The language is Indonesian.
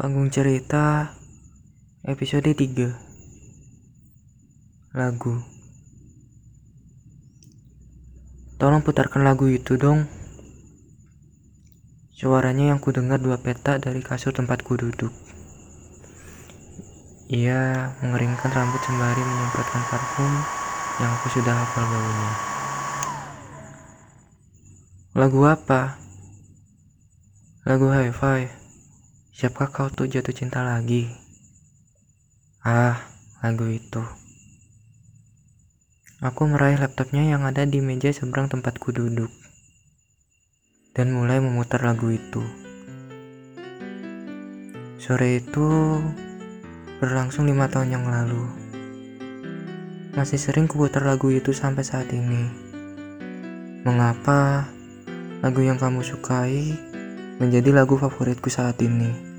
Panggung cerita episode 3 Lagu. Tolong putarkan lagu itu dong. Suaranya yang kudengar dua peta dari kasur tempatku duduk. Ia mengeringkan rambut sembari menyemprotkan parfum yang aku sudah hafal baunya. Lagu apa? Lagu hi-fi Siapkah kau tuh jatuh cinta lagi? Ah, lagu itu. Aku meraih laptopnya yang ada di meja seberang tempatku duduk. Dan mulai memutar lagu itu. Sore itu berlangsung lima tahun yang lalu. Masih sering kuputar lagu itu sampai saat ini. Mengapa lagu yang kamu sukai menjadi lagu favoritku saat ini?